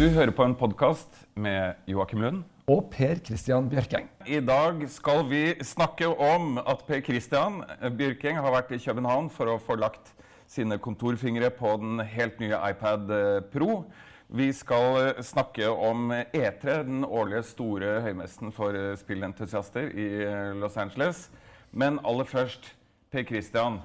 Du hører på en podkast med Joakim Lund. Og Per Christian Bjørkeng. I dag skal vi snakke om at Per Christian Bjørkeng har vært i København for å få lagt sine kontorfingre på den helt nye iPad Pro. Vi skal snakke om E3, den årlige store høymessen for spillentusiaster i Los Angeles. Men aller først, Per Christian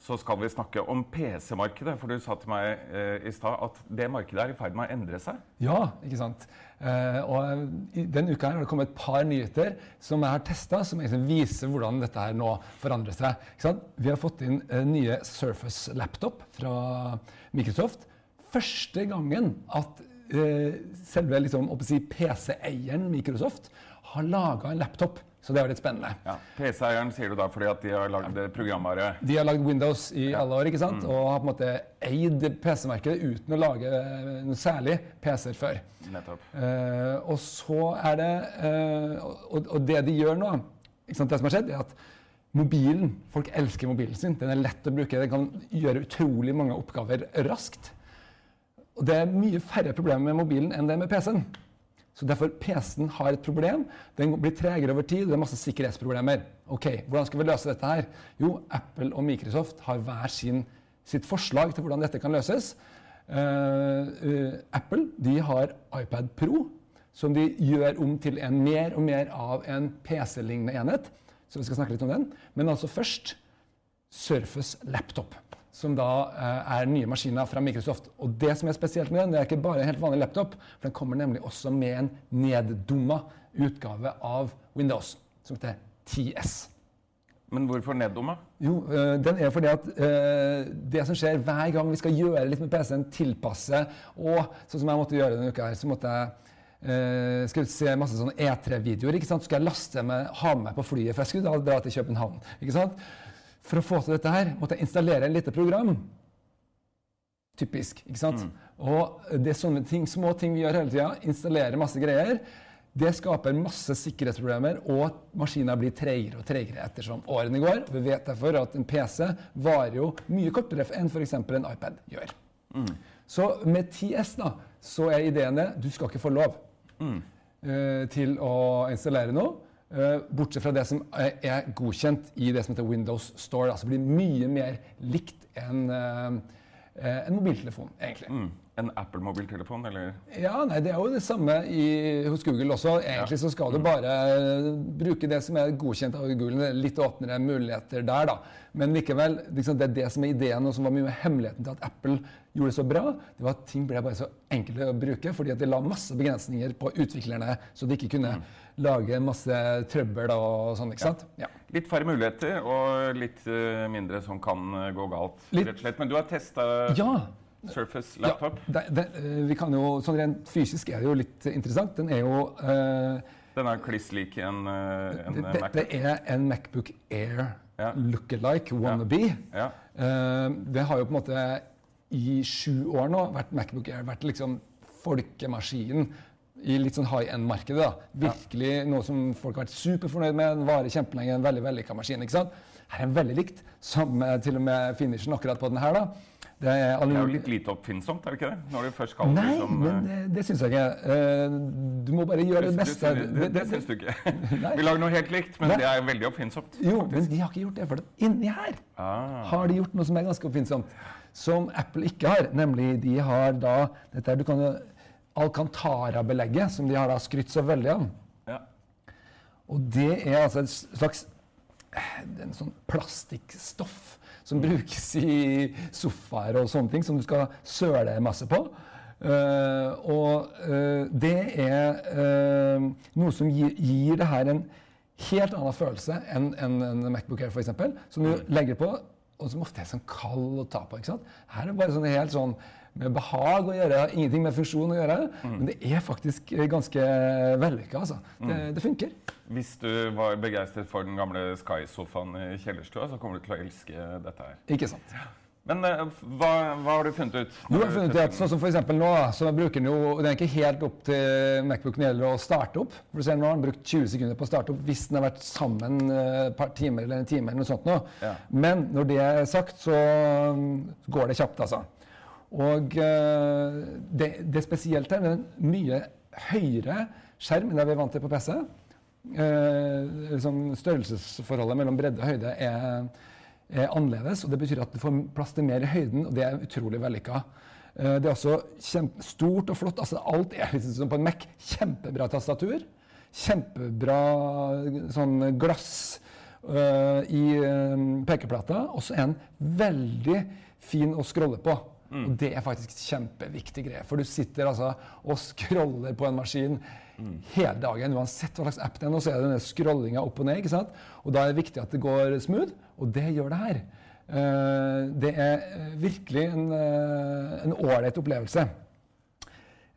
så skal vi snakke om PC-markedet. For du sa til meg eh, i stad at det markedet er i ferd med å endre seg. Ja, ikke sant. Eh, og i denne uka har det kommet et par nyheter som jeg har testa, som viser hvordan dette her nå forandrer seg. Vi har fått inn eh, nye Surface Laptop fra Microsoft. Første gangen at eh, selve liksom, PC-eieren Microsoft har laga en laptop så det er litt spennende. Ja, PC-eieren sier du da fordi at de har lagd programvare? De har lagd Windows i ja. alle år ikke sant? Mm. og har på en måte eid PC-markedet uten å lage noe særlig PC-er før. Nettopp. Uh, og så er det uh, og, og, det de gjør nå, ikke sant, det som har skjedd, er at mobilen Folk elsker mobilen sin. Den er lett å bruke. Den kan gjøre utrolig mange oppgaver raskt. Og det er mye færre problemer med mobilen enn det er med PC-en. Så derfor PC-en har et problem. Den blir tregere over tid. Det er masse sikkerhetsproblemer. Ok, Hvordan skal vi løse dette her? Jo, Apple og Microsoft har hver sin, sitt forslag til hvordan dette kan løses. Uh, Apple de har iPad Pro, som de gjør om til en mer og mer av en PC-lignende enhet. Så vi skal snakke litt om den. Men altså først Surface Laptop som da eh, er nye maskiner fra Microsoft. Og det som er spesielt med den, det er ikke bare en helt vanlig laptop, for den kommer nemlig også med en neddumma utgave av Windows, som heter TS. Men hvorfor neddumma? Jo, øh, den er fordi at øh, det som skjer hver gang vi skal gjøre litt med PC-en, tilpasse Og sånn som jeg måtte gjøre denne uka her, så måtte jeg Uh, skal se masse sånne E3-videoer. ikke sant? Skal jeg laste med, ha med på flyet, for jeg skulle da dra til København. ikke sant? For å få til dette her måtte jeg installere et lite program. Typisk. ikke sant? Mm. Og det er sånne ting, små ting vi gjør hele tida. Installere masse greier. Det skaper masse sikkerhetsproblemer, og maskiner blir treigere og treigere ettersom årene går. Vi vet derfor at en PC varer jo mye kortere enn f.eks. en iPad gjør. Mm. Så med TS da, så er ideen det du skal ikke få lov mm. uh, til å installere noe. Uh, bortsett fra det som er godkjent i det som heter Windows Store. Altså blir mye mer likt enn uh, en mobiltelefon, egentlig. Mm. En Apple-mobiltelefon, eller? Ja, nei, Det er jo det samme i, hos Google også. Egentlig ja. så skal du mm. bare bruke det som er godkjent av Google. Litt åpnere muligheter der, da. Men likevel, liksom, det er det som er ideen, og som var mye med hemmeligheten til at Apple gjorde det så bra. Det var at ting ble bare så enkle å bruke, fordi at de la masse begrensninger på utviklerne, så de ikke kunne mm lage masse trøbbel og sånn. ikke sant? Ja. Litt færre muligheter og litt uh, mindre som kan uh, gå galt. Litt... rett og slett. Men du har testa ja. Surface laptop? Ja, det, det, uh, vi kan jo, sånn Rent fysisk er det jo litt interessant. Den er jo Den er kliss lik en, en det, Macbook? Dette er en Macbook Air ja. look-alike, wannabe. Ja. det har jo på en måte i sju år nå vært Macbook Air vært liksom folkemaskinen i litt sånn high end-markedet. Virkelig ja. noe som folk har vært superfornøyd med. Den varer kjempelenge. En veldig vellykka maskin. ikke sant? Her er den veldig likt. Samme til og med finishen akkurat på den her. da. Det er, det er jo litt lite oppfinnsomt, er det ikke det? Når du først skal Nei, liksom, men eh, det, det syns jeg ikke. Uh, du må bare gjøre det beste. Det, det, det syns du ikke. Vi lager noe helt likt, men Nei. det er veldig oppfinnsomt. Jo, faktisk. men de har ikke gjort det. For inni her ah. har de gjort noe som er ganske oppfinnsomt. Som Apple ikke har. Nemlig de har da dette Du kan jo Alcantara-belegget, som de har da skrytt så veldig av. Ja. Og det er altså et slags en sånn plastikkstoff som mm. brukes i sofaer og sånne ting, som du skal søle masse på. Uh, og uh, det er uh, noe som gir, gir, det her en helt annen følelse enn en, en Macbook Air, f.eks., som du mm. legger på, og som ofte er sånn kald å ta på. ikke sant? Her er det bare sånn helt sånn med behag å gjøre, ingenting med funksjon å gjøre. Mm. Men det er faktisk ganske vellykka. Altså. Det, mm. det, funker. Hvis du var begeistret for den gamle Sky-sofaen i kjellerstua, så kommer du til å elske dette her. Ikke sant. Men uh, hva, hva, har du funnet ut? Du har funnet ut sånn som for nå, så bruker den jo, Den er ikke helt opp til Macbooken gjelder å starte opp. For du ser Nå har den brukt 20 sekunder på å starte opp hvis den har vært sammen eh, et par timer eller en time. eller noe sånt nå. Ja. Men når det er sagt, så går det kjapt, altså. Og eh, det, det spesielt her, det er en mye høyere skjerm enn det vi er vant til på PC. Eh, liksom størrelsesforholdet mellom bredde og høyde er, er annerledes. og Det betyr at du får plass til mer i høyden, og det er utrolig vellykka. Eh, det er også stort og flott. altså Alt er liksom som på en Mac. Kjempebra tastatur. Kjempebra sånn glass eh, i uh, pekeplata. Og så er den veldig fin å scrolle på. Mm. Og det er faktisk kjempeviktig greie. For du sitter altså og scroller på en maskin mm. hele dagen. Uansett hva slags app det er, nå, så er det denne scrollinga opp og ned. ikke sant? Og da er det viktig at det går smooth, og det gjør det her. Uh, det er virkelig en ålreit opplevelse.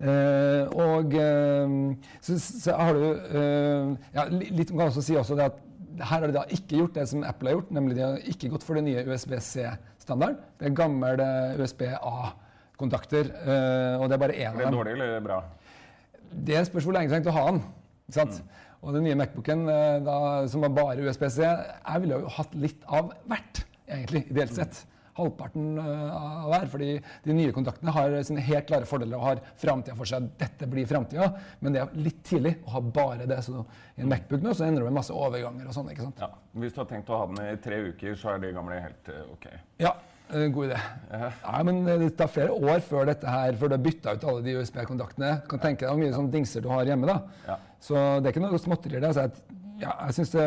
Uh, og uh, så, så, har du uh, ja, Litt kan også si også det at her har de da ikke gjort det som Apple har gjort, nemlig de har ikke gått for det nye USB-C-standarden. Det er gammel USB-A-kontakter, og det er bare én av dem. Er det dårlig eller bra? Det spørs hvor lenge du trengte å ha den. Mm. Og den nye Macbooken da, som var bare USB-C, jeg ville jo hatt litt av hvert, egentlig, ideelt sett. Mm halvparten eh, av hver. fordi de nye kontaktene har sine helt klare fordeler og har framtida for seg. Dette blir framtida, men det er litt tidlig å ha bare det. Så i en Macbook nå så ender du med masse overganger og sånn. ikke sant? Ja. Hvis du har tenkt å ha den i tre uker, så er det gamle helt uh, ok? Ja. Uh, god idé. Ja. men Det tar flere år før dette her, før du har bytta ut alle de USB-kontaktene. Kan tenke deg hvor mye sånn dingser du har hjemme. da. Ja. Så det er ikke noe småtterier. Altså, ja, jeg synes det,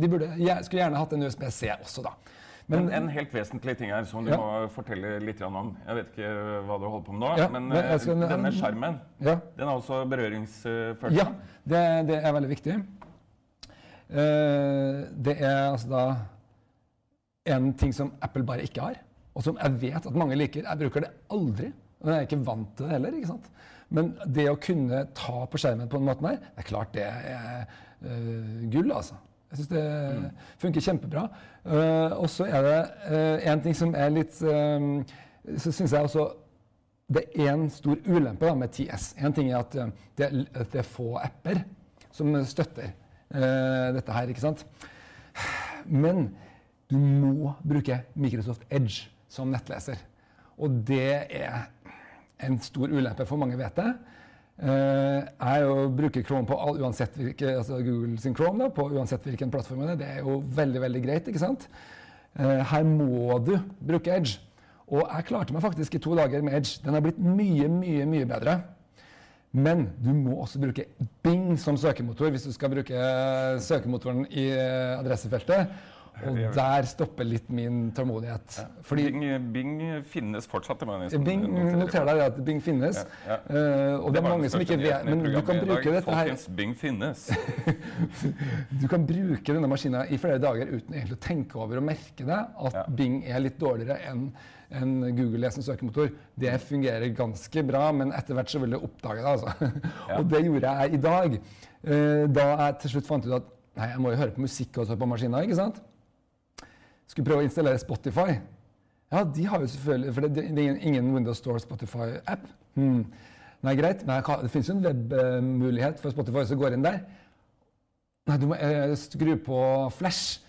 de burde, jeg skulle gjerne hatt en USB-C også, da. Men, en, en, helt vesentlig ting her som du ja. må fortelle litt om. Jeg vet ikke hva du holder på med nå, ja, men, men skal, denne skjermen ja. den er også berøringsfølsom? Ja, det, det, er veldig viktig. Uh, det er altså da en ting som Apple bare ikke har, og som jeg vet at mange liker. Jeg bruker det aldri. Og jeg er ikke vant til det heller. ikke sant? Men det å kunne ta på skjermen på den måten her, det er klart det er uh, gull, altså. Jeg syns det mm. funker kjempebra. Uh, og så er det uh, en ting som er litt uh, Så syns jeg også det er én stor ulempe da, med TS. En ting er at det, at det er få apper som støtter dette her, ikke sant. Men du må bruke Microsoft Edge som nettleser. Og det er en stor ulempe, for mange vet det. Uh, jeg jo bruker Chrome på all, uansett hvilke, altså Google sin Chrome da, på uansett hvilken plattform det er. Det er jo veldig veldig greit. ikke sant? Uh, her må du bruke Edge. Og jeg klarte meg faktisk i to dager med Edge. Den har blitt mye, mye, mye bedre. Men du må også bruke Bing som søkemotor hvis du skal bruke søkemotoren i adressefeltet. Og der stopper litt min tålmodighet. Ja. Fordi, Bing, Bing, finnes fortsatt? Bing, Noter deg at Bing finnes. Ja, ja. Uh, og det, er mange som ikke vet Men du kan bruke dette her Bing finnes. du kan bruke denne maskina i flere dager uten egentlig å tenke over og merke det at Bing er litt dårligere enn en Google som søkemotor. Det fungerer ganske bra, men etter hvert så vil du oppdage det. altså. og det gjorde jeg i dag. Uh, da jeg til slutt fant ut at nei, jeg må jo høre på musikk også på maskina. ikke sant? Skulle prøve å installere Spotify. Ja, de har jo selvfølgelig For det, er ingen Windows Store Spotify-app. Hmm. Nei, greit, men det finnes jo en webmulighet for Spotify som går inn der. Nei, du må eh, skru på Flash.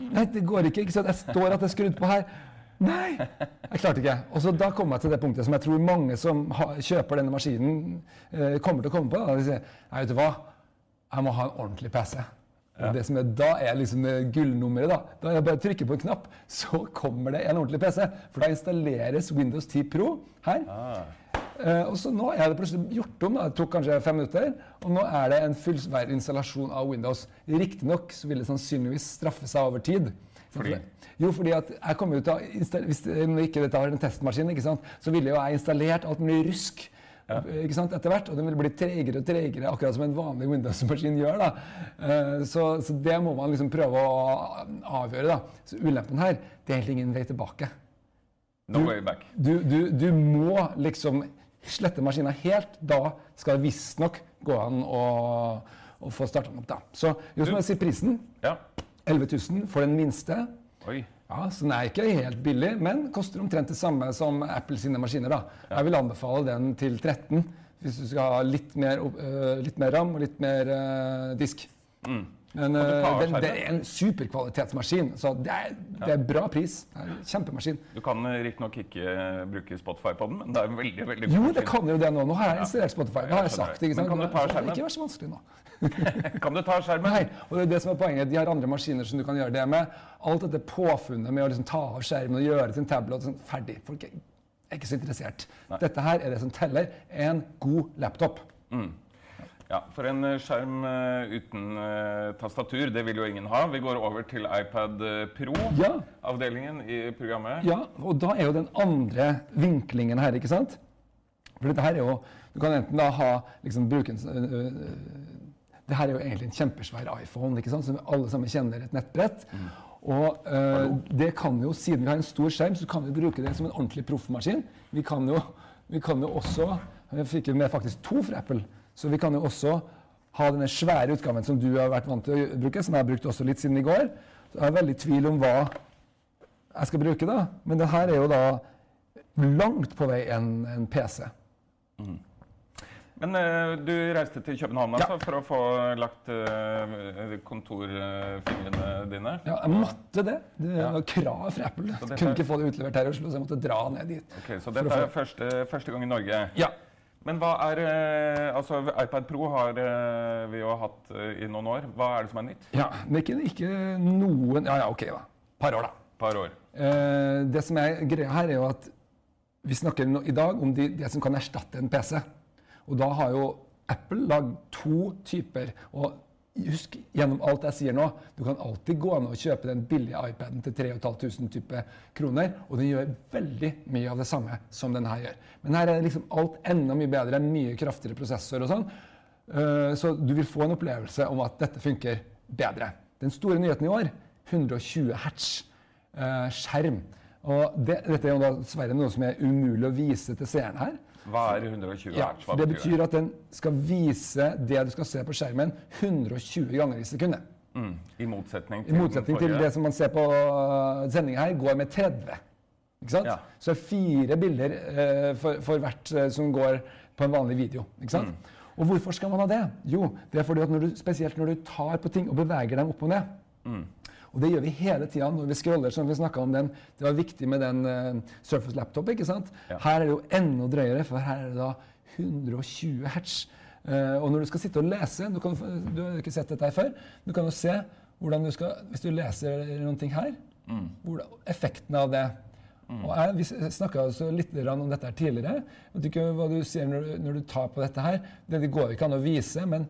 Nei, det går ikke. ikke sant? Jeg står at det er skrudd på her. Nei! Jeg klarte ikke. Og så Da kom jeg til det punktet som jeg tror mange som ha, kjøper denne maskinen, eh, kommer til å komme på. Da. De sier Nei, vet du hva, jeg må ha en ordentlig PC. Ja. Det som er, da er liksom gullnummeret. Da Da jeg bare trykker på en knapp, så kommer det en ordentlig PC. For da installeres Windows 10 Pro her. Ah. Uh, og så Nå er det plutselig gjort om. da, Det tok kanskje fem minutter. Og nå er det en fullverdig installasjon av Windows. Riktignok vil det sannsynligvis straffe seg over tid. Fordi? Jo, fordi at jeg kommer ut av, Hvis ikke dette har en testmaskin, ikke sant, så ville jo jeg installert alt mulig rusk. Ikke sant, etter hvert. Og den vil bli tregere og tregere, akkurat som en vanlig Windows-maskin gjør. da. Uh, så, så, det må man liksom prøve å avgjøre. da. Så ulempen her, det er egentlig ingen vei tilbake. No way back. Du, du, du må liksom slette maskinen helt. Da skal det visstnok gå an å, å få starta den opp. da. Så jo som jeg sier prisen. Ja. 11 000 for den minste. Oi. Ja, Så den er ikke helt billig, men koster omtrent det samme som Apple sine maskiner. da. Jeg vil anbefale den til 13 hvis du skal ha litt mer, uh, litt mer ram og litt mer uh, disk. Mm. Men eh, det, det er en superkvalitetsmaskin, så det er, det er bra pris. Det er en Kjempemaskin. Du kan riktignok ikke bruke Spotify på den, men det er en veldig veldig god Jo, det kan jo det nå. Nå har jeg installert Spotify. Det har jeg sagt. ikke sant? Men kan du ta skjermen? Ikke vær så vanskelig nå. Kan du ta skjermen? Nei, og det er det som er poenget. De har andre maskiner som du kan gjøre det med. Alt dette påfunnet med å liksom ta av skjermen og gjøre til en tablet sånn, ferdig. Folk er ikke så interessert. Dette her er det som teller. En god laptop. Ja, For en eh, skjerm eh, uten eh, tastatur, det vil jo ingen ha. Vi går over til iPad Pro-avdelingen i programmet. Ja, og da er jo den andre vinklingen her, ikke sant? For dette her er jo Du kan enten da ha liksom bruke en øh, Det her er jo egentlig en kjempesvær iPhone, ikke sant? som alle sammen kjenner et nettbrett. Og øh, det kan jo, siden vi har en stor skjerm, så kan vi bruke det som en ordentlig proffmaskin. Vi kan jo, vi kan jo også Jeg fikk jo med faktisk to fra Apple. Så vi kan jo også ha denne svære utgaven som du har vært vant til å bruke, som jeg har brukt også litt siden i går. Så jeg er veldig i tvil om hva jeg skal bruke, da. Men det her er jo da langt på vei en, en PC. Men uh, du reiste til København Ja. altså, for å få lagt uh, kontorfingrene dine. Ja, jeg måtte det. Det Ja. var krav fra Apple. Jeg dette kunne ikke få det utlevert her i Oslo, så jeg måtte dra ned dit. Ok, Så dette er få- første, første gang i Norge. Ja. Men hva er eh, Altså, iPad Pro har eh, vi jo hatt eh, i noen år. Hva er det som er nytt? ja. Men ikke, ikke noen Ja, ja, OK, da. Par år, da. par år. Eh, det som er greia her, er jo at vi snakker i dag om de, det som kan erstatte en PC. Og da har jo Apple lagd to typer. Og husk gjennom alt jeg sier nå, du kan alltid gå ned og kjøpe den billige iPaden til 3500 type kroner, og den gjør veldig mye av det samme som den her gjør. Men her er liksom alt enda mye bedre, mye kraftigere prosessor og sånn. Eh, Så du vil få en opplevelse om at dette funker bedre. Den store nyheten i år 120 hertz eh, skjerm. Og det, dette er jo dessverre noe som er umulig å vise til seerne her. Hva er 120 Ja, hertz? Hva det betyr at den skal vise det du skal se på skjermen 120 ganger i sekundet. Mm, I motsetning I til motsetning til det som man ser på sendinga her, går med 30. Ikke sant? Ja. Så det er fire bilder eh, for, for hvert eh, som går på en vanlig video. Ikke sant? Mm. Og hvorfor skal man ha det? Jo, det er fordi at når du, spesielt når du tar på ting og beveger dem opp og ned. Mm. Og det gjør vi hele tida når vi scroller. som vi om den, Det var viktig med den uh, Surface Laptop. ikke sant? Ja. Her er det jo enda drøyere, for her er det da 120 hertz. Uh, og når du skal sitte og lese Du, kan, du har ikke sett dette her før. Du kan jo se hvordan du skal Hvis du leser noen ting her, Mm. hvordan, effekten av det. Og jeg, Vi snakka litt om dette her tidligere. Jeg vet ikke hva du sier når, du- når du tar på dette her. Det, det går jo ikke an å vise, men,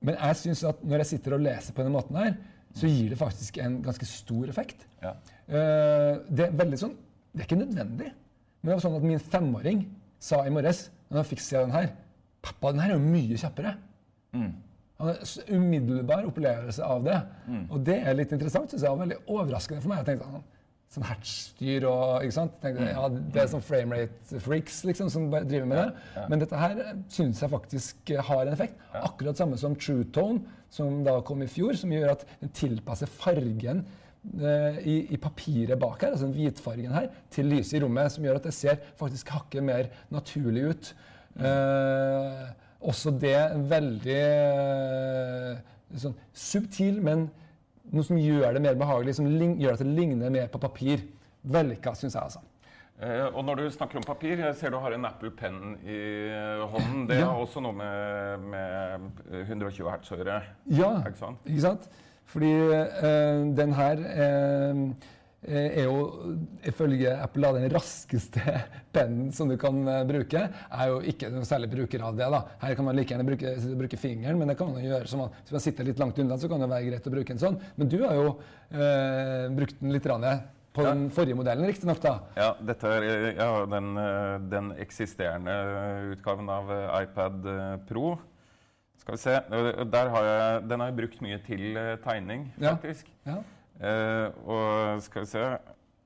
men jeg syns at når jeg sitter og leser på denne måten her, så gir det faktisk en ganske stor effekt. Ja. Eh, det er veldig sånn Det er ikke nødvendig. Men det var sånn at min femåring sa i morges, når han fikk se den her 'Pappa, den her er jo mye kjappere'. Mm. Han har en umiddelbar opplevelse av det. Og det er litt interessant, synes jeg. Og veldig overraskende for meg. Jeg tenkte sånn, sånn hertzstyr og ikke sant? Tenkte, ja, Det er sånn framerate freaks liksom, som bare driver med det. Men dette her syns jeg faktisk eh, har en effekt. Akkurat samme som True Tone, som da kom i fjor, som gjør at den tilpasser fargen eh, i, i papiret bak her, altså den hvitfargen her, til lyset i rommet, som gjør at det ser faktisk hakket mer naturlig ut. Eh, også det veldig eh, sånn subtil, men noe som gjør det mer behagelig, som gjør at det ligner mer på papir. Vellykka, syns jeg, altså. Eh, og når du snakker om papir, jeg ser du har en Apple Pen i eh, hånden. Det Ja. har også noe med, med eh, 120 hertz å gjøre. Ja, ikke sant? Fordi eh, den her eh, er jo ifølge Apple da, den raskeste pennen som du kan eh, bruke. Er jo ikke noe særlig bruker av det. da. Her kan man like gjerne bruke, bruke fingeren, men det kan man gjøre som man, hvis man sitter litt langt unna, så kan det være greit å bruke en sånn. Men du har jo eh, brukt den litt rann, på Ja. den forrige modellen, riktignok. Ja, dette er eh, ja, den, eh, den eksisterende utgaven av eh, iPad eh, Pro. Skal vi se. Eh, Der har jeg, den har jeg brukt mye til eh, tegning, faktisk. Ja. Eh, og skal vi se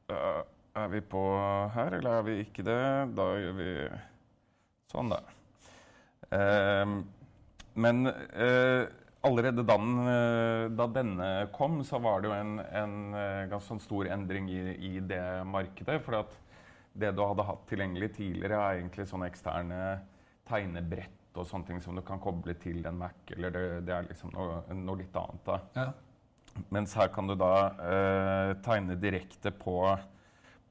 Eh, Er vi på her, eller er vi ikke det? Da gjør vi sånn, da. Eh, men eh, allerede da, den, eh, da denne kom, så var det jo en, en eh, ganske sånn stor endring i, i det markedet. For at det du hadde hatt tilgjengelig tidligere, er egentlig sånne eksterne tegnebrett og sånne ting som du kan koble til en Mac. eller Det, det er liksom noe, noe, litt annet. da. Ja. Mens her kan du da eh, tegne direkte på,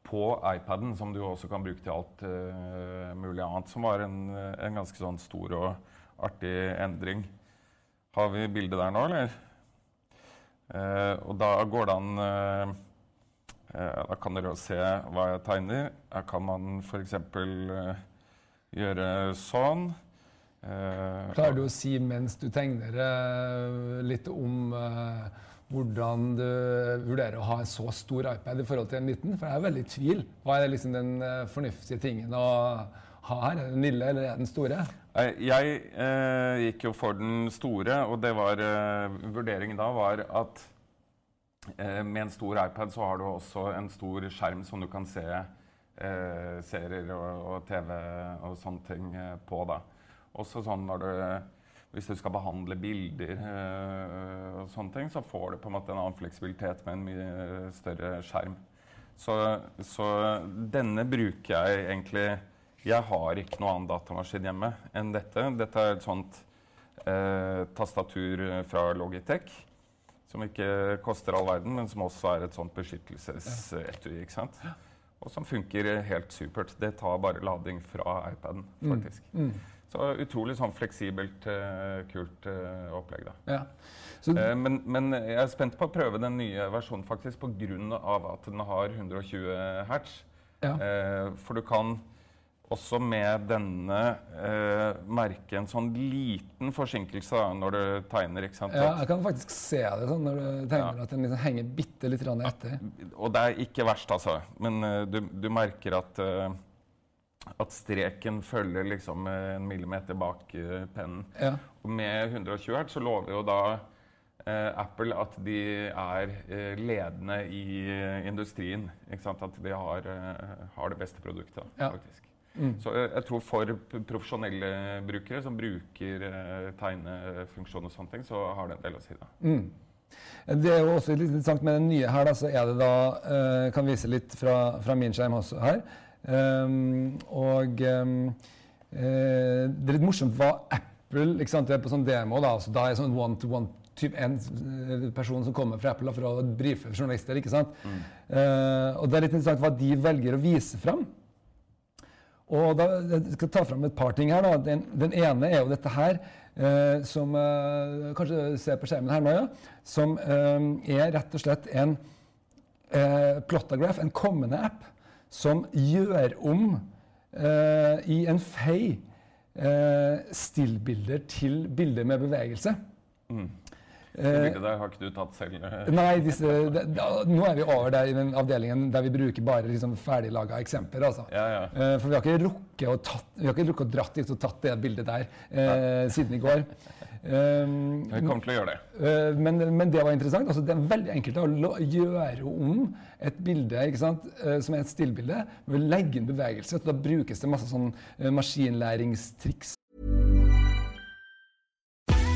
på iPaden, som du også kan bruke til alt eh, mulig annet. Som var en, en, ganske sånn stor og artig endring. Har vi bildet der nå, eller? Eh, og da går det an eh, eh, Da kan dere se hva jeg tegner. Her kan man f.eks. Uh, gjøre sånn. Uh, Klarer du å si mens du tegner litt om hvordan du vurderer å ha en så stor iPad i forhold til en liten? For jeg er veldig i tvil. Hva er liksom den fornuftige tingen å ha her? Er den lille eller er den store? Jeg gikk jo for den store, og det var vurderingen da var at med en stor iPad så har du også en stor skjerm som du kan se eh, serier og, og, TV og sånne ting eh, på. da. Også sånn når du hvis du skal behandle bilder øh, og sånne ting, så får du på en måte en annen fleksibilitet med en mye større skjerm. Så, så, denne bruker jeg egentlig Jeg har ikke noen annen datamaskin hjemme enn dette. Dette er et sånt øh, tastatur fra Logitech. Som ikke koster all verden, men som også er et sånt beskyttelsesetui. ikke sant? og som funker helt supert. Det tar bare lading fra iPaden, mm. faktisk. Mm. Mm. Så utrolig sånn fleksibelt, uh, kult uh, opplegg. da. Ja. Uh, men, men, jeg er spent på å prøve den nye versjonen faktisk pga. at den har 120 hertz. Ja. for du kan også med denne eh, merke en sånn liten forsinkelse da, når du tegner. ikke sant? Ja, jeg kan faktisk se det sånn når du tegner, ja. at den liksom henger bitte litt etter. Og det er ikke verst, altså. Men uh, du, du, merker at, at streken følger liksom en millimeter bak uh, pennen. Ja. Og med 120 hertz så lover jo da Apple at de er ledende i industrien. Ikke sant? At de har, har det beste produktet, faktisk. Mm. Så jeg, jeg, tror for profesjonelle brukere som bruker eh, tegnefunksjon og sånne ting, så har det en del å si. da. Mm. Det er jo også litt interessant med den nye her, da, så er det da eh, Kan vise litt fra, fra min skjerm også her. Um, og um, uh, det er litt morsomt hva Apple ikke sant, Du er på sånn demo. Da altså, da er det sånn one-to-one typ en person som kommer fra Apple for å brife journalister. ikke sant? Mm. Uh, og det er litt interessant hva de velger å vise fram. Og da, Jeg skal ta fram et par ting her. da. Den, den ene er jo dette her, uh, som uh, kanskje ser på skjermen her nå, ja, som eh, er rett og slett en uh, Plotagraph, en kommende app, som gjør om eh, i en fei eh, stillbilder til bilder med bevegelse. Mm. Det der har ikke du tatt selv? Nei, disse, det, da, nå er vi over der i den avdelingen der vi bruker bare liksom ferdiglaga eksempler. Altså. Ja, ja. Uh, for vi har ikke rukket å, tatt, vi har ikke rukket å dratt dit og tatt det bildet der uh, siden i går. Um, vi kommer til å gjøre det. Men, men, det var interessant. Altså, det er veldig enkelt å gjøre om et bilde sant, som er et stillbilde, legge inn bevegelse. Da brukes det masse sånn maskinlæringstriks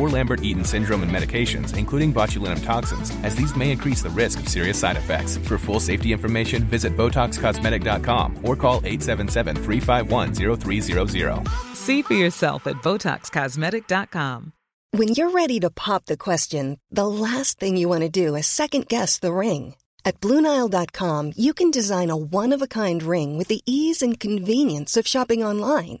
or Lambert-Eaton syndrome and medications, including botulinum toxins, as these may increase the risk of serious side effects. For full safety information, visit BotoxCosmetic.com or call 877-351-0300. See for yourself at BotoxCosmetic.com. When you're ready to pop the question, the last thing you want to do is second-guess the ring. At BlueNile.com, you can design a one-of-a-kind ring with the ease and convenience of shopping online.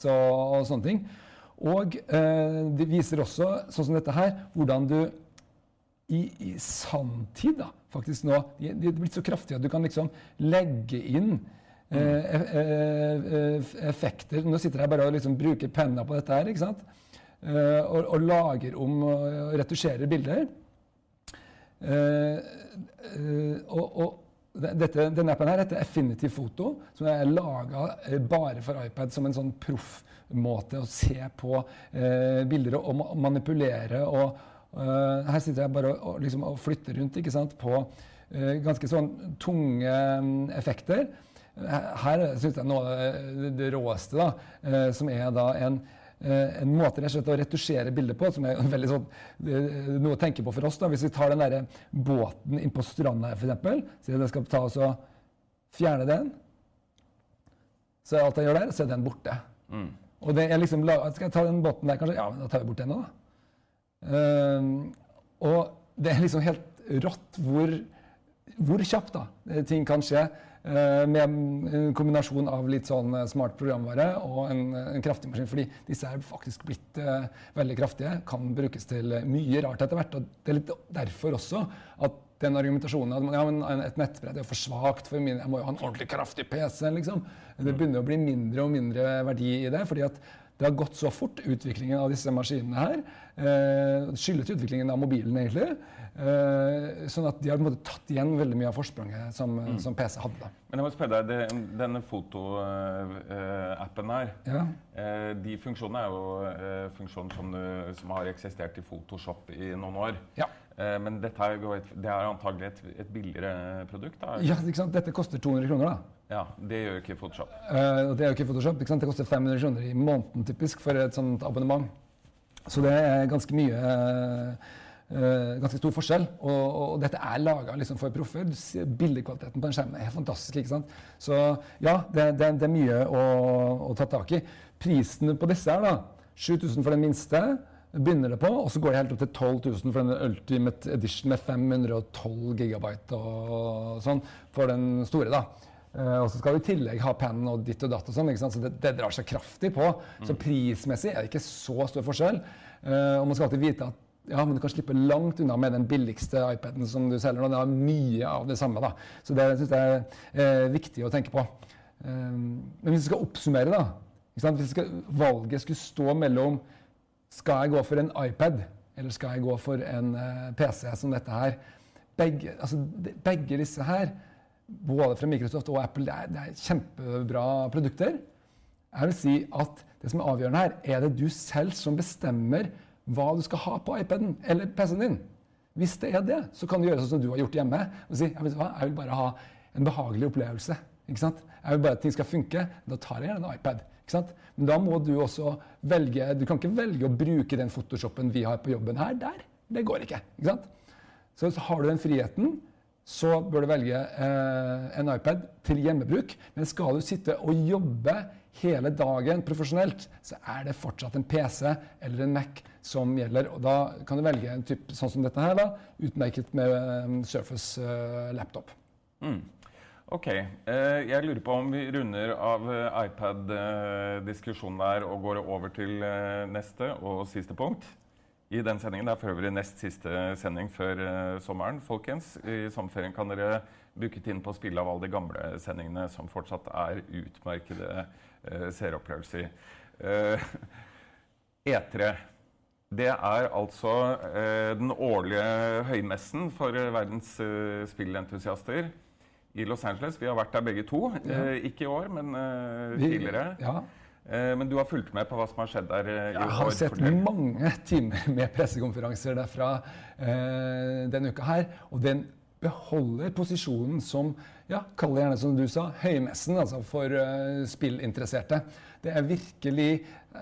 Så, og sånne ting. Og eh, det viser også, sånn som dette her, hvordan du i, i sanntid da, faktisk nå De er blitt så kraftige at du kan liksom legge inn eh, eh, eh, effekter Nå sitter jeg bare og liksom bruker penna på dette her, ikke sant? Eh, og, og lager om og retusjerer bilder. Og, og dette, denne appen her heter Affinity Photo, som er laga bare for iPad som en sånn proffmåte å se på eh, bilder og, manipulere. og eh, Her sitter jeg bare og, liksom, og flytter rundt sant, på eh, ganske sånn tunge mm, effekter. Her, syns jeg noe av det, råeste, da, eh, som er da en Eh, en måte rett og slett å retusjere bildet på, som er veldig sånn, eh, noe å tenke på for oss. da, Hvis vi tar den der båten inn på stranda her, f.eks. Så jeg skal ta oss og fjerne den. Så er alt jeg gjør der, så er den borte. Og det er liksom, Skal jeg ta den båten der, kanskje? Ja, men da tar vi bort den òg, da. Ehm, og det er liksom helt rått hvor, hvor kjapt da, eh, ting kan skje. Eh, med en kombinasjon av litt sånn eh, smart programvare og en, en kraftig maskin. Fordi disse er faktisk blitt uh, veldig kraftige. Kan brukes til eh, mye rart etter hvert. Og det er litt derfor også at den argumentasjonen at ja, men et nettbrett er for svakt for min, jeg må jo ha en ordentlig kraftig PC. liksom. Det begynner å bli mindre og mindre verdi i det. fordi at det har gått så fort, utviklingen av disse maskinene her. Eh, skyldes utviklingen av mobilen, egentlig. Eh, sånn at de har på en måte tatt igjen veldig mye av forspranget som, som PC hadde. Men jeg må spørre deg, det, denne fotoappen her, Ja. eh, de funksjonene er jo eh, funksjoner som, som har eksistert i Photoshop i noen år. Ja. Eh, men dette er, det er antagelig et, et billigere produkt? Da. ja, ikke sant? Dette koster 200 kroner. da. Ja, Det gjør ikke Photoshop. Uh, det er jo ikke Photoshop. Ikke sant? Det koster 500 kroner i måneden typisk for et sånt abonnement. Så det er ganske mye uh, Uh, ganske stor forskjell. Og, og, dette er laga liksom for proffer. Bildekvaliteten på den skjermen er fantastisk. ikke sant? Så ja, det, det, det er mye å, å ta tak i. Prisen på disse her, da. 7000 for den minste. Begynner det på, og så går det helt opp til 12 000 for den Ultimate Edition med 512 gigabyte og sånn for den store. da. Eh, og så skal du i tillegg ha penn og ditt og datt og sånn, ikke sant? så det, det drar seg kraftig på. Så prismessig er det ikke så stor forskjell. Eh, og man skal alltid vite at ja, men du kan slippe langt unna med den billigste iPaden som du selger nå. Det har mye av det samme. da. Så det synes jeg er eh, viktig å tenke på. Eh, men hvis vi skal oppsummere, da. Hvis skal, valget skulle stå mellom skal jeg gå for en iPad eller skal jeg gå for en uh, PC som dette her? Begge, altså, begge disse her, både fra Microsoft og Apple, det er, det er kjempebra produkter. Jeg vil si at det som er avgjørende her, er det du selv som bestemmer hva du skal ha på iPaden eller PC-en din. Hvis det er det, så kan du gjøre sånn som du har gjort hjemme. og si, jeg, vil, jeg vil bare ha en behagelig opplevelse. ikke sant? Jeg vil bare at ting skal funke. Da tar jeg gjerne en iPad. ikke sant? Men da må du også velge Du kan ikke velge å bruke den photoshopen vi har på jobben her, der. Det går ikke. ikke sant? Så så har du den friheten, så bør du velge eh, en iPad til hjemmebruk. Men skal du sitte og jobbe hele dagen profesjonelt, så er det fortsatt en PC eller en Mac som gjelder. Og da kan du velge en type sånn som dette her, da, utmerket med eh, Surface eh, laptop. Ok. Eh, jeg lurer på om vi runder av iPad-diskusjonen der og går over til neste og siste punkt. I den sendingen, Det er for øvrig nest siste sending før uh, sommeren. folkens. I sommerferien kan dere bruke tiden på å spille av alle de gamle sendingene som fortsatt er utmerkede uh, seeropplevelser. Uh, E3. Det er altså eh, den årlige høymessen for eh, verdens eh, spillentusiaster i Los Angeles. Vi har vært der begge to. Eh, ikke i år, men eh, Vi- tidligere. Ja. Eh, men du har fulgt med på hva som har skjedd der eh, i Jeg har år? sett Fortell. mange timer med pressekonferanser derfra eh, denne uka her. Og den beholder posisjonen som ja, kall det gjerne som du sa, høymessen altså for eh, spillinteresserte. Det er virkelig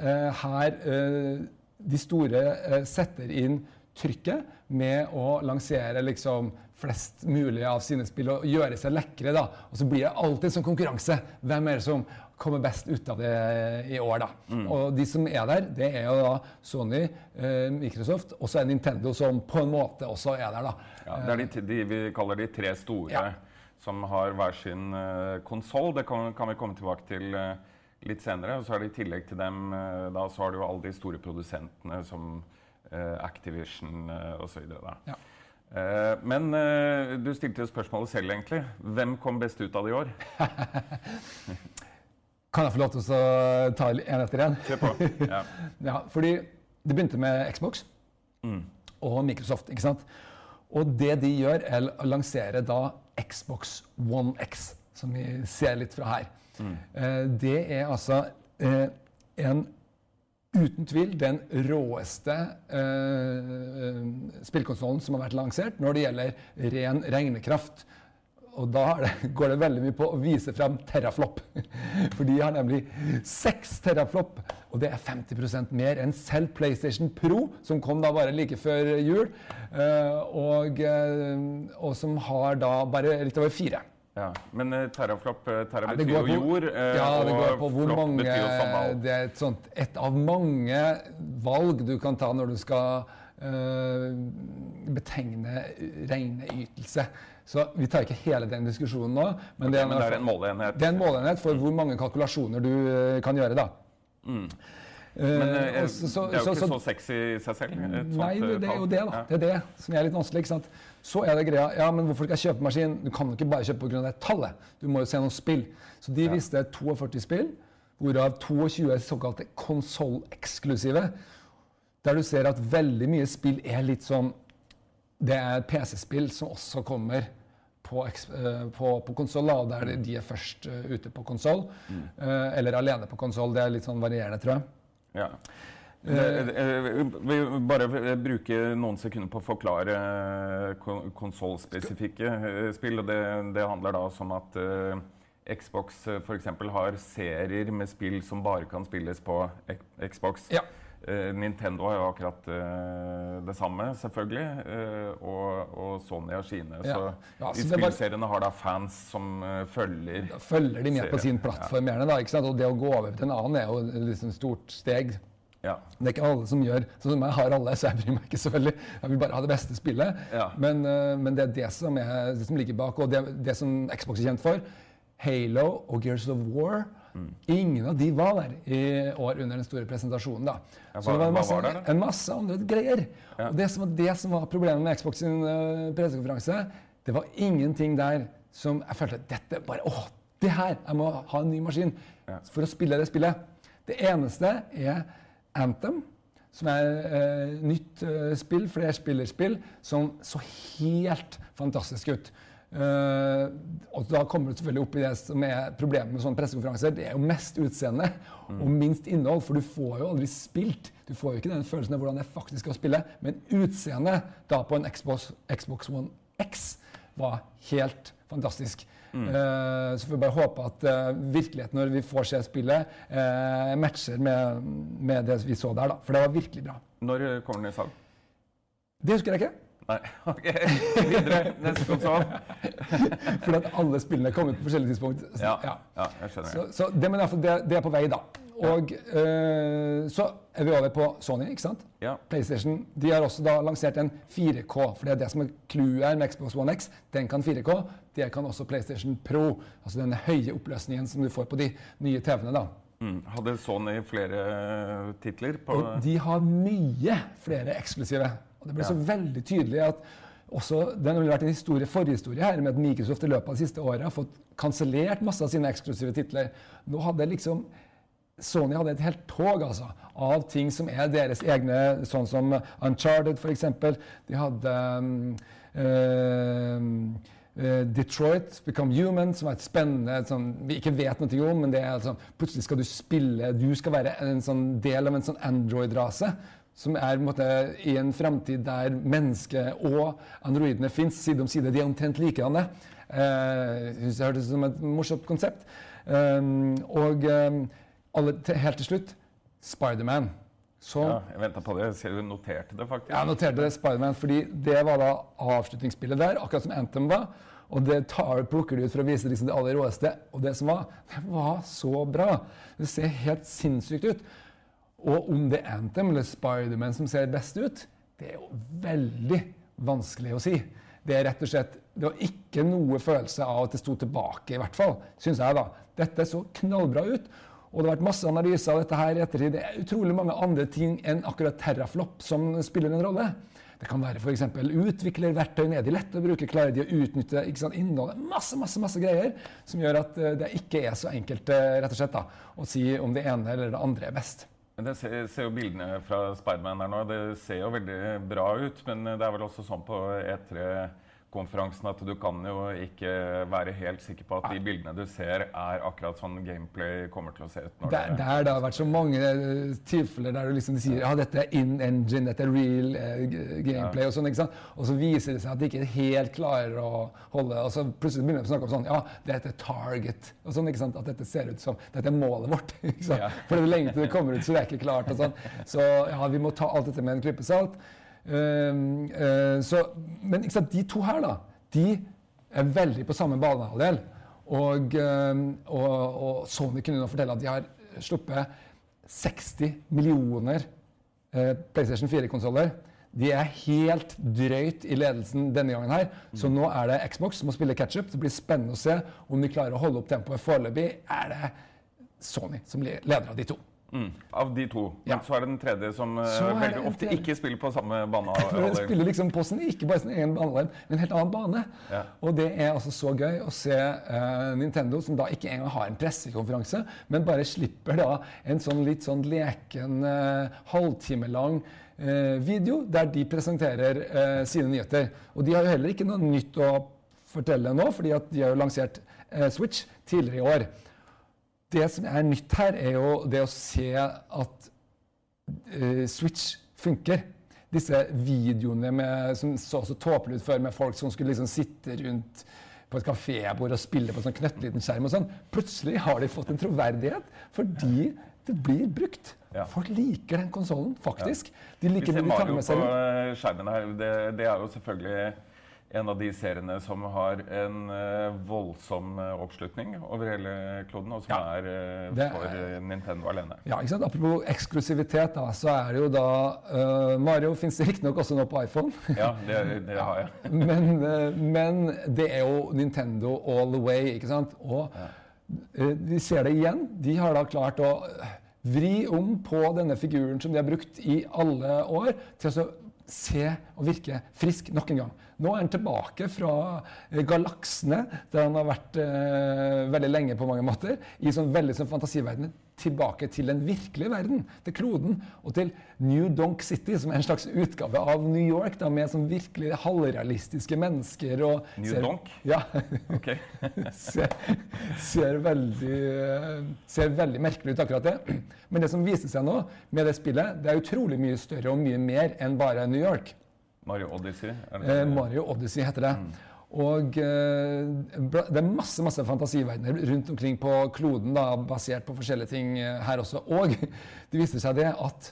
eh, her eh, de store setter inn trykket med å lansere liksom flest mulig av sine spill og gjøre seg lekre. da. Og så blir det alltid sånn konkurranse. Hvem er det som kommer best ut av det i år, da? Og de som er der, det er jo da Sony, eh, Microsoft og så er Nintendo som på en måte også er der, da. Ja, det er de, de vi kaller de tre store Ja. som har hver sin eh, konsoll. Det kan, kan vi komme tilbake til eh, litt senere. Og så er det i tillegg til dem eh, da, så har du jo alle de store produsentene som uh, Activision eh, osv. Ja. Uh, men eh, du stilte jo spørsmålet selv, egentlig. Hvem kom best ut av det i år? Kan jeg få lov til å ta en etter en? Kjør på. Ja. Ja, fordi det begynte med Xbox og Microsoft, ikke sant? Og det de gjør, er å lansere da Xbox One X, som vi ser litt fra her. Eh, det er altså eh, en uten tvil den råeste eh, spillkonsollen som har vært lansert når det gjelder ren regnekraft. Og da det, går det veldig mye på å vise frem teraflop. For de har nemlig 6 teraflop, og det er 50% mer enn selv PlayStation Pro, som kom da bare like før jul, eh, og, eh, og som har da bare litt over 4. Ja. Men uh, teraflop terra betyr jo jord, eh, ja, det går på hvor mange. Det er et, sånt, et av mange valg du kan ta når du skal eh, betegne regneytelse. Så vi tar ikke hele den diskusjonen nå. Men det, er, Men det er en måleenhet. det er en måleenhet for hvor mange kalkulasjoner du eh, kan gjøre, da. Mm. Eh, Men eh, så- så- det er jo ikke så- så sexy i seg selv. Nei, det, eh, det er jo det, da. Ja. Det er det som er litt vanskelig. ikke sant? Så er det greia Ja, men hvorfor skal jeg kjøpe maskin? Du kan jo ikke bare kjøpe pga. det tallet. Du må jo se noen spill. Så de viste 42 spill, hvorav 22 er såkalte konsolleksklusive. Der du ser at veldig mye spill er litt sånn Det er PC-spill som også kommer på, eh, på, på konsoll, der de er først eh, ute på konsoll. Mm. eller alene på konsoll. Det er litt sånn varierende, tror jeg. Ja. Eh, vi bare bruke noen sekunder på å forklare eh, kon- konsollspesifikke eh, spill. og Det, det handler da om at eh, Xbox f.eks. har serier med spill som bare kan spilles på Xbox. Ja. Eh, Nintendo har jo akkurat uh, det samme, selvfølgelig. Uh, og, og Sony har sine. Ja. Så Ja, så bare- spillseriene har da fans som uh, følger Da følger de med på sin plattform gjerne. da, ikke sant? Og det å gå over til en annen er jo et liksom stort steg. Ja. Det er ikke alle som gjør sånn som jeg har alle, så jeg bryr meg ikke så veldig. Jeg vil bare ha det beste spillet. Ja. Men, men det er det som, er, det som ligger bak, og det, det som Xbox er kjent for. Halo og Gears of War. Mm. Ingen av de var der i år under den store presentasjonen. da. Ja, Så det var en masse, var det, en masse andre greier. Ja. Og det som, var, det som var problemet med Xbox sin uh, pressekonferanse, det var ingenting der som jeg følte dette bare, åh, det her, jeg må ha en ny maskin Ja. for å spille det spillet. Det eneste er Anthem, som er uh, nytt uh, spill, flerspillerspill, som så helt fantastisk ut. Eh, og da kommer du selvfølgelig opp i det som er problemet med sånne pressekonferanser. Det er jo mest utseende og minst innhold, for du får jo aldri spilt. Du får jo ikke den følelsen av hvordan det faktisk å spille. Men utseendet da på en Xbox, Xbox One X var helt fantastisk. Eh, så får vi bare håpe at uh, virkeligheten når vi får se spillet, uh, matcher med, med det vi så der. da. For det var virkelig bra. Når kommer den i salg? Det husker jeg ikke. Nei, ok. Videre. Neste konsoll. Fordi at alle spillene kom ut på forskjellige tidspunkt. Ja, Ja. ja, jeg skjønner. Så, så det, men det, det er på vei, da. Og eh, så er vi over på Sony, ikke sant? Ja. PlayStation de har også da lansert en 4K, for det er det som er clouet her med Xbox One X. Den kan 4K. Det kan også PlayStation Pro. Altså den høye oppløsningen som du får på de nye TV-ene. da. Mm. Hadde Sony flere titler på Og de har mye flere eksklusive. Det ble så veldig tydelig at også, Det har vært en historie, forhistorie her med at Microsoft i løpet av de siste året har fått kansellert masse av sine eksklusive titler. Nå hadde liksom Sony hadde et helt tog altså, av ting som er deres egne, sånn som Uncharted f.eks. De hadde um, eh, Detroit Become Human, som er et spennende sånn, vi ikke vet noe om, men det er sånn, plutselig skal du spille Du skal være en sånn del av en sånn Android-rase. Som er en måte, i en framtid der mennesket og androidene fins side om side. De er omtrent likedanne. Eh, jeg synes det hørtes ut som et morsomt konsept. Um, og um, alle, til, helt til slutt Spiderman. Så Ja, jeg venta på det. Jeg ser du noterte det, faktisk. jeg noterte det Spiderman fordi det var da avslutningsspillet der, akkurat som Anthem var. Og det tar, plukker de ut for å vise liksom det aller råeste. Og det som var, det var så bra. Det ser helt sinnssykt ut. Og om det er Anthem eller Spiderman som ser best ut, det er jo veldig vanskelig å si. Det er rett og slett Det var ikke noe følelse av at det sto tilbake, i hvert fall, syns jeg, da. Dette så knallbra ut. Og det har vært masse analyser av dette her i ettertid. Det er utrolig mange andre ting enn akkurat terraflop som spiller en rolle. Det kan være f.eks. utviklerverktøy. Er de lette å bruke? Klarer de å utnytte sant, innholdet? Masse masse, masse greier som gjør at eh, det ikke er så enkelt eh, rett og slett da, å si om det ene eller det andre er best. Men ser, ser jo bildene fra Spiderman her nå. Det ser jo veldig bra ut. Men det er vel også sånn på E3-konferansen at du kan jo ikke være helt sikker på at de bildene du ser, er akkurat sånn gameplay kommer til å se ut. når Der, der det har vært så mange eh, tilfeller der du liksom de sier ja, dette er in engine, dette er real eh, gameplay gameplay og sånn. ikke sant? Og så viser det seg at de ikke helt klarer å holde Og så plutselig begynner de å snakke om sånn ja, dette er target. og sånn, ikke sant? At dette ser ut som dette er målet vårt. ikke sant? Ja. For det er lenge til det kommer ut, så det er ikke klart. og sånn. Så ja, vi må ta alt dette med en klype salt. Um, eh, så, men sant, de to her, da, de er veldig på samme banehalvdel. Og, um, og, og Sony kunne nå fortelle at de har sluppet 60 millioner eh, PlayStation 4-konsoller. De er helt drøyt i ledelsen denne gangen her. Så nå er det Xbox som må spille catch-up. Det blir spennende å se om de klarer å holde opp tempoet. Foreløpig er det Sony som leder av de to. Mm. Av de to. Men så er det den tredje som eh, veldig ofte tredje. ikke spiller på samme bane. spiller liksom på sin, ikke bare sin egen banehalvdel, men en helt annen bane. Ja. Og det er altså så gøy å se uh, Nintendo, som da ikke engang har en pressekonferanse, men bare slipper da en sånn litt sånn leken halvtime halvtimelang uh, video der de presenterer uh, sine nyheter. Og de har jo heller ikke noe nytt å fortelle nå, fordi at de har jo lansert Switch tidligere i år. Det som er nytt her, er jo det å se at uh, Switch funker. Disse videoene med, som så så tåpelige ut før, med folk som skulle liksom sitte rundt på et kafébord og spille på en sånn knøttliten skjerm og sånn. Plutselig har de fått en troverdighet fordi det blir brukt. Ja. Folk liker den konsollen, faktisk. De Vi liker ser de tar Mario på eh, skjermen her. Det, det er jo selvfølgelig en av de seriene som har en eh, voldsom eh, oppslutning over hele kloden, og som Ja. er eh, for er- Nintendo alene. Ja, ikke sant? Apropos eksklusivitet, da, så er det jo da uh, Mario fins riktignok også nå på iPhone. Ja, det, det har jeg. men, uh, men det er jo Nintendo all the way, ikke sant? Og eh, vi ser det igjen. De har da klart å vri om på denne figuren som de har brukt i alle år, til å se og virke frisk nok en gang. Nå er han tilbake fra eh, galaksene, der han har vært eh, veldig lenge på mange måter, i sånn veldig sånn fantasiverdenen, Tilbake til den virkelige verden, til kloden, og til New Donk City, som er en slags utgave av New York, da, med sånn virkelig halvrealistiske mennesker. Og New ser- Donk? Ja. Ok. ser, ser, veldig, eh, ser veldig merkelig ut, akkurat det. Men det som viser seg nå med det spillet, det er utrolig mye større og mye mer enn bare New York. Mario Odyssey. Eh, det, Mario Odyssey heter det. Og eh, det er masse masse fantasiverdener rundt omkring på kloden, da, basert på forskjellige ting eh, her også. Og det viser seg det at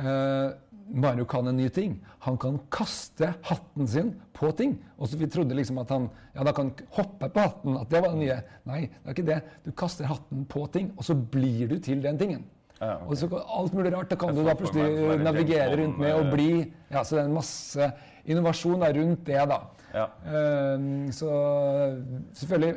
eh, Mario kan en ny ting. Han kan kaste hatten sin på ting. Og så Vi trodde liksom at han ja, da kan hoppe på hatten, at det var det nye. Nei, det er ikke det. Du kaster hatten på ting, og så blir du til den tingen. Ja, okay. Og så alt mulig rart. Da kan du da plutselig sånn navigere rundt med og eh, bli Ja, så det er en masse innovasjon der rundt det, da. Ja. Ehm, så selvfølgelig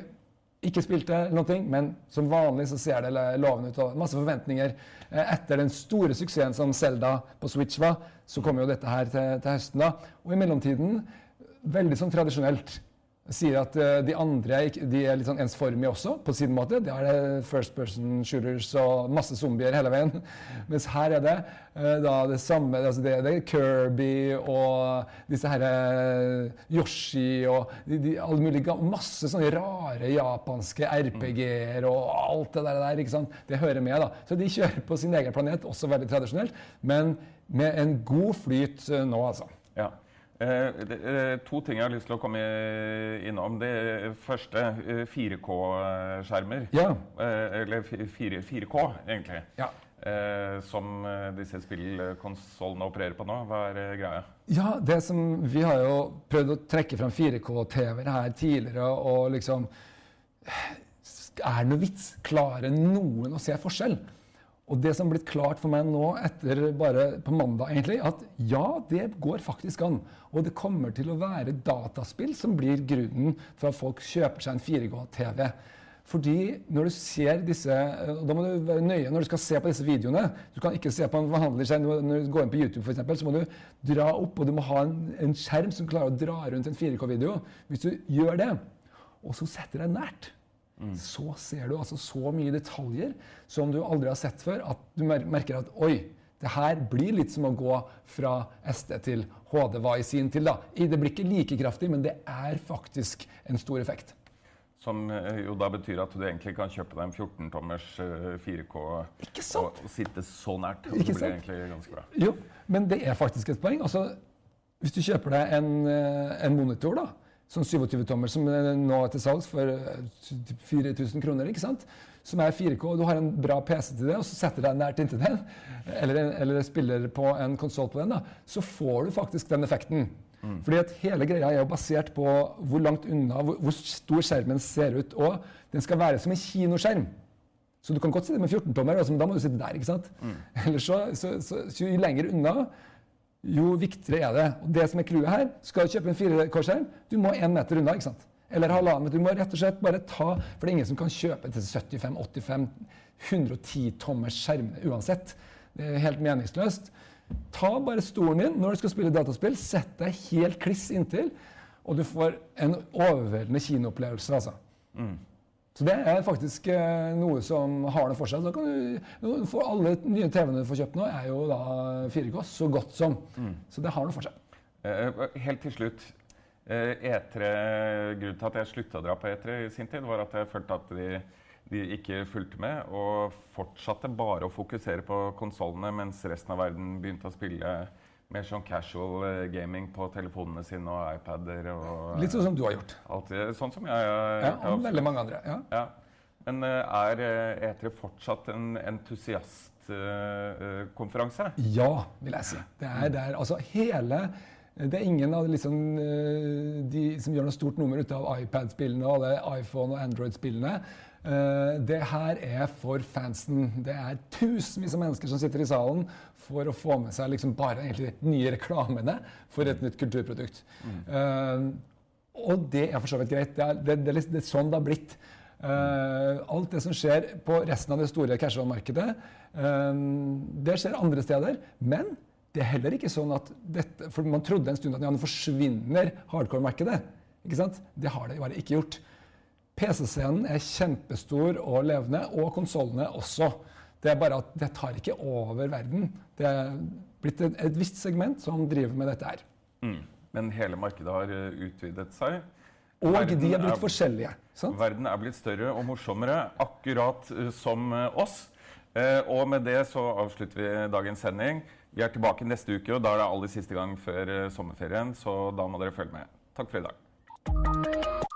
ikke spilte noe, men som vanlig så ser det lovende ut. og Masse forventninger. Eh, Etter den store suksessen som Zelda på Switch var, så kommer jo dette her til, til høsten. da. Og i mellomtiden, veldig sånn tradisjonelt, sier at eh, de andre de er litt sånn ensformige også, på sin måte. Det er det first person shooters og masse zombier hele veien. Mens her er det eh, da det samme altså det, det er Kirby og disse her eh, Yoshi og de, de, alle mulige Masse sånne rare japanske RPG-er og alt det der, ikke sant? Det hører med, da. Så de kjører på sin egen planet, også veldig tradisjonelt, men med en god flyt nå, altså. Ja. Eh, det, eh, to ting jeg har lyst til å komme innom. Det første, eh, 4K-skjermer. Ja. Eh, eller fi- 4K, egentlig. Ja. Eh, som eh, disse spillkonsollene opererer på nå. Hva er eh, greia? Ja, det som Vi har jo prøvd å trekke fram 4K-TV-er her tidligere, og liksom Er det noe vits? Klarer noen å se forskjell? Og det som har blitt klart for meg nå etter bare på mandag, egentlig, at ja, det går faktisk an. Og det kommer til å være dataspill som blir grunnen for at folk kjøper seg en 4K-TV. Fordi når du ser disse og Da må du være nøye når du skal se på disse videoene. Du kan ikke se på en vanlig seg. Når du går inn på YouTube, for eksempel, så må du dra opp, og du må ha en, en skjerm som klarer å dra rundt en 4K-video. Hvis du gjør det, og så setter deg nært, så ser du altså så mye detaljer som du aldri har sett før, at du merker at oi, det her blir litt som å gå fra SD til HD var i sin til. da. Det blir ikke like kraftig, men det er faktisk en stor effekt. Som eh, jo da betyr at du egentlig kan kjøpe deg en 14-tommers eh, 4K Ikke sant? og, sitte så nært. Og Ikke det blir egentlig ganske bra. Jo, men det er faktisk et poeng. Altså, hvis du kjøper deg en, eh, en monitor, da, sånn 27-tommer som nå er til salgs for eh, 4000 kroner, ikke sant? som er 4K, og du har en bra PC til det, og så setter deg nært inntil den, eller, eller spiller på en konsoll på den, da, så får du faktisk den effekten. Fordi at hele greia er jo basert på hvor langt unna, hvor, hvor stor skjermen ser ut. Og den skal være som en kinoskjerm. Så du kan godt sitte med 14-tommer, altså, men da må du sitte der. ikke sant? Eller så, så, så, så jo lenger unna, jo viktigere er det. Og det som er clouet her, skal du kjøpe en 4K-skjerm, du må én meter unna. ikke sant? Eller halvannen. Du må rett og slett bare ta For det er ingen som kan kjøpe til 75, 85, 110 tommers skjermene uansett. Det er helt meningsløst. Ta bare stolen din når du skal spille dataspill, sett deg helt kliss inntil, og du får en overveldende kinoopplevelse. altså. Så det er faktisk eh, noe som har noe for seg. Så kan du, for alle nye TV-ene du får kjøpt nå, er jo da 4K, så godt som. Så det har noe for seg. Eh, helt til slutt. Eh, E3, grunnen til at jeg slutta å dra på E3 i sin tid, var at jeg følte at de, de ikke fulgte med og fortsatte bare å fokusere på konsollene, mens resten av verden begynte å spille mer sånn casual eh, gaming på telefonene sine og iPader og Litt sånn som du har gjort. Alltid, sånn som jeg har Ja, gjort. veldig mange andre. Ja. Ja. Men eh, er eh, E3 fortsatt en entusiastkonferanse? Ja, vil jeg si. Det er der, altså hele det er ingen av liksom, eh, de som gjør noe stort nummer ut av iPad-spillene og alle iPhone- og Android-spillene. Eh, Det her er for fansen. Det er tusenvis av mennesker som sitter i salen for å få med seg liksom bare egentlig nye reklamene for et nytt kulturprodukt. Eh, og det er for så vidt greit. Det er, det, det, det er sånn det har blitt. Uh, alt det som skjer på resten av det store casual-markedet, uh, det skjer andre steder. Men det er heller ikke sånn at dette For man trodde en stund at ja, nå forsvinner hardcore-markedet. Ikke sant? Det har det bare ikke gjort. PC-scenen er kjempestor og levende, og konsollene også. Det er bare at det tar ikke over verden. Det er blitt et, et visst segment som driver med dette her. Mm. Men hele markedet har eh, utvidet seg. Og Verden de er blitt er- forskjellige. Sant? Verden er blitt større og morsommere, akkurat eh, som eh, oss. Og med det så avslutter vi dagens sending. Vi er tilbake neste uke, og da er det aller siste gang før eh, sommerferien, så da må dere følge med. Takk for i dag.